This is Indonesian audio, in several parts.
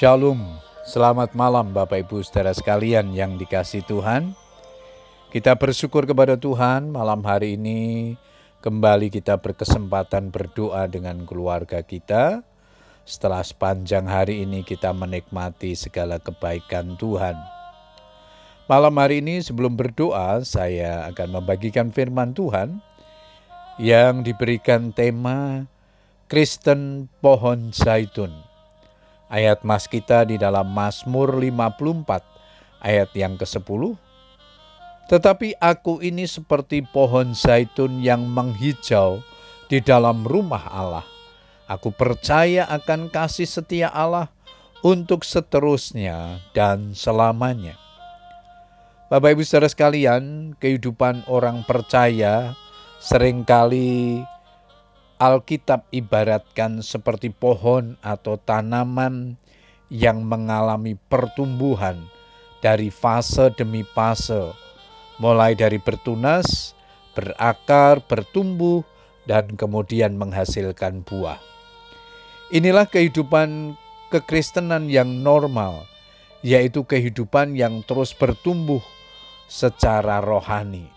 Shalom, selamat malam Bapak Ibu saudara sekalian yang dikasih Tuhan. Kita bersyukur kepada Tuhan malam hari ini kembali kita berkesempatan berdoa dengan keluarga kita. Setelah sepanjang hari ini kita menikmati segala kebaikan Tuhan. Malam hari ini sebelum berdoa saya akan membagikan firman Tuhan yang diberikan tema Kristen Pohon Zaitun. Ayat mas kita di dalam Mazmur 54 ayat yang ke-10. Tetapi aku ini seperti pohon zaitun yang menghijau di dalam rumah Allah. Aku percaya akan kasih setia Allah untuk seterusnya dan selamanya. Bapak Ibu Saudara sekalian, kehidupan orang percaya sering kali Alkitab ibaratkan seperti pohon atau tanaman yang mengalami pertumbuhan dari fase demi fase, mulai dari bertunas, berakar, bertumbuh, dan kemudian menghasilkan buah. Inilah kehidupan kekristenan yang normal, yaitu kehidupan yang terus bertumbuh secara rohani.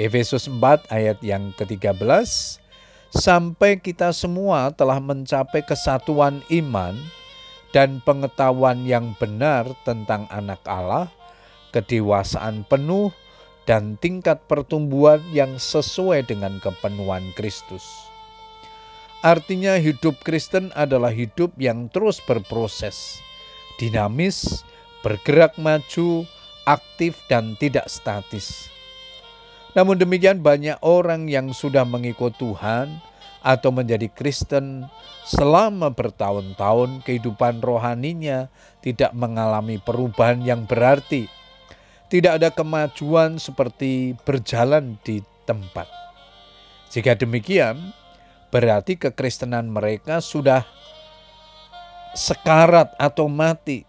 Efesus 4 ayat yang ke-13 sampai kita semua telah mencapai kesatuan iman dan pengetahuan yang benar tentang anak Allah, kedewasaan penuh dan tingkat pertumbuhan yang sesuai dengan kepenuhan Kristus. Artinya hidup Kristen adalah hidup yang terus berproses, dinamis, bergerak maju, aktif dan tidak statis. Namun demikian banyak orang yang sudah mengikut Tuhan atau menjadi Kristen selama bertahun-tahun kehidupan rohaninya tidak mengalami perubahan yang berarti. Tidak ada kemajuan seperti berjalan di tempat. Jika demikian, berarti kekristenan mereka sudah sekarat atau mati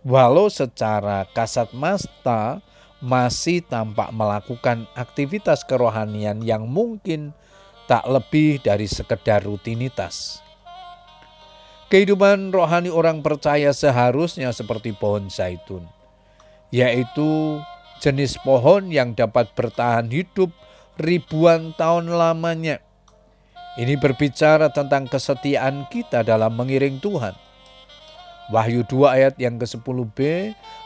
walau secara kasat mata masih tampak melakukan aktivitas kerohanian yang mungkin tak lebih dari sekedar rutinitas. Kehidupan rohani orang percaya seharusnya seperti pohon zaitun, yaitu jenis pohon yang dapat bertahan hidup ribuan tahun lamanya. Ini berbicara tentang kesetiaan kita dalam mengiring Tuhan Wahyu 2 ayat yang ke-10b,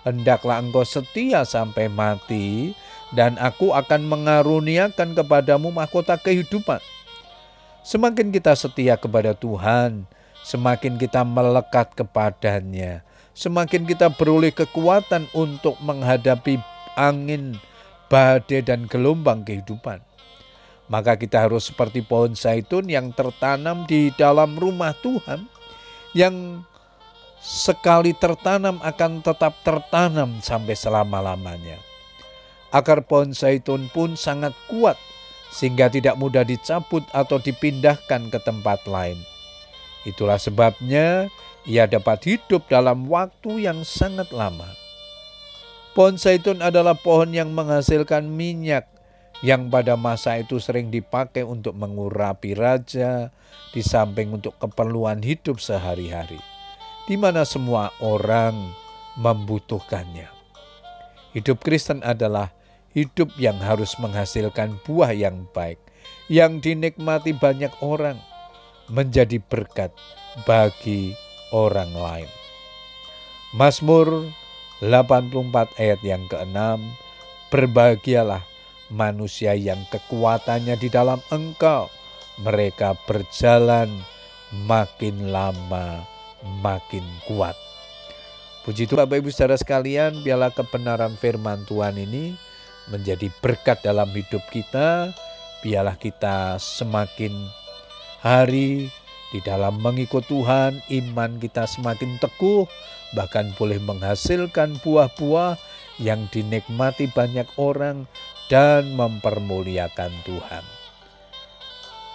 Hendaklah engkau setia sampai mati, dan aku akan mengaruniakan kepadamu mahkota kehidupan. Semakin kita setia kepada Tuhan, semakin kita melekat kepadanya, semakin kita beroleh kekuatan untuk menghadapi angin, badai, dan gelombang kehidupan. Maka kita harus seperti pohon zaitun yang tertanam di dalam rumah Tuhan, yang sekali tertanam akan tetap tertanam sampai selama-lamanya. Akar pohon zaitun pun sangat kuat sehingga tidak mudah dicabut atau dipindahkan ke tempat lain. Itulah sebabnya ia dapat hidup dalam waktu yang sangat lama. Pohon zaitun adalah pohon yang menghasilkan minyak yang pada masa itu sering dipakai untuk mengurapi raja, di samping untuk keperluan hidup sehari-hari di mana semua orang membutuhkannya. Hidup Kristen adalah hidup yang harus menghasilkan buah yang baik, yang dinikmati banyak orang, menjadi berkat bagi orang lain. Mazmur 84 ayat yang ke-6, Berbahagialah manusia yang kekuatannya di dalam engkau, mereka berjalan makin lama makin kuat. Puji Tuhan Bapak Ibu saudara sekalian, biarlah kebenaran firman Tuhan ini menjadi berkat dalam hidup kita. Biarlah kita semakin hari di dalam mengikut Tuhan, iman kita semakin teguh, bahkan boleh menghasilkan buah-buah yang dinikmati banyak orang dan mempermuliakan Tuhan.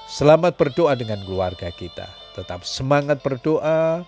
Selamat berdoa dengan keluarga kita. Tetap semangat berdoa